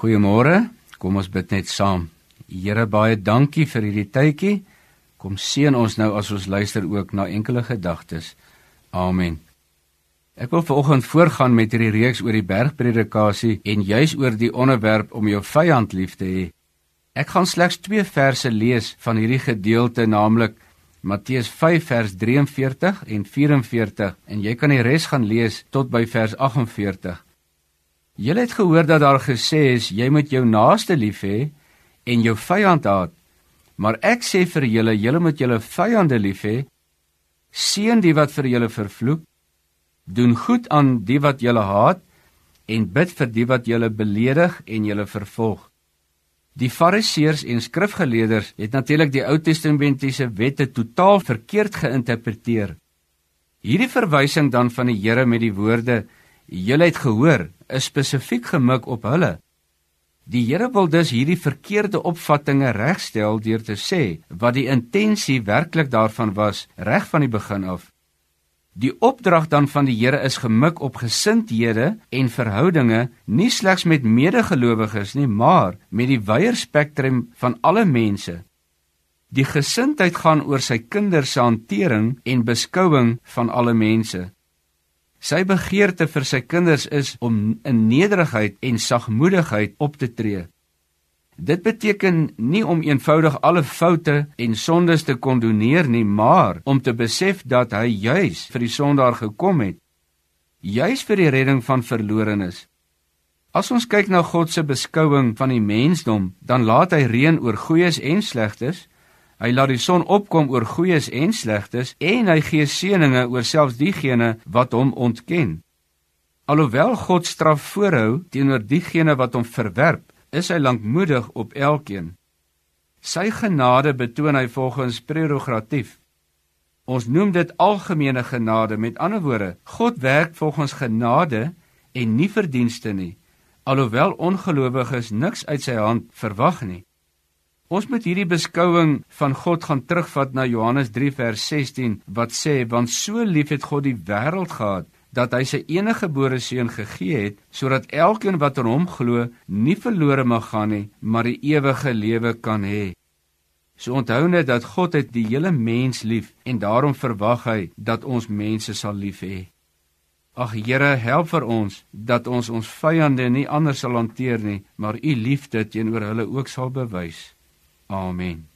Goeiemôre. Kom ons bid net saam. Here baie dankie vir hierdie tydjie. Kom seën ons nou as ons luister ook na enkele gedagtes. Amen. Ek wil vanoggend voorgaan met hierdie reeks oor die bergpredikasie en juis oor die onderwerp om jou vyand lief te hê. Ek gaan slegs 2 verse lees van hierdie gedeelte, naamlik Matteus 5 vers 43 en 44 en jy kan die res gaan lees tot by vers 48. Julle het gehoor dat daar gesê is jy moet jou naaste lief hê en jou vyand haat. Maar ek sê vir julle, julle moet julle vyande lief hê. Seën die wat vir julle vervloek. Doen goed aan die wat julle haat en bid vir die wat julle beledig en julle vervolg. Die Fariseërs en skrifgeleerders het natuurlik die Ou Testamentiese wette totaal verkeerd geïnterpreteer. Hierdie verwysing dan van die Here met die woorde Julle het gehoor, is spesifiek gemik op hulle. Die Here wil dus hierdie verkeerde opvattinge regstel deur te sê wat die intensie werklik daarvan was reg van die begin af. Die opdrag dan van die Here is gemik op gesindhede en verhoudinge nie slegs met medegelowiges nie, maar met die wyeer spektrum van alle mense. Die gesindheid gaan oor sy kinders se hantering en beskouing van alle mense. Sy begeerte vir sy kinders is om in nederigheid en sagmoedigheid op te tree. Dit beteken nie om eenvoudig alle foute en sondes te kondoneer nie, maar om te besef dat hy juis vir die sondaar gekom het, juis vir die redding van verlorenes. As ons kyk na God se beskouing van die mensdom, dan laat hy reën oor goeies en slegtes, Hy laat die son opkom oor goeies en slegtes en hy gee seëninge oor selfs diegene wat hom ontken. Alhoewel God straf voorhou teenoor diegene wat hom verwerp, is hy lankmoedig op elkeen. Sy genade betoon hy volgens prerogatief. Ons noem dit algemene genade, met ander woorde, God werk volgens genade en nie verdienste nie, alhoewel ongelowiges niks uit sy hand verwag nie. Ons moet hierdie beskouing van God gaan terugvat na Johannes 3 vers 16 wat sê want so lief het God die wêreld gehad dat hy sy enige gebore seun gegee het sodat elkeen wat aan hom glo nie verlore mag gaan nie maar die ewige lewe kan hê. So onthou net dat God het die hele mens lief en daarom verwag hy dat ons mense sal lief hê. Ag Here, help vir ons dat ons ons vyande nie anders sal hanteer nie, maar u liefde teenoor hulle ook sal bewys. Amen.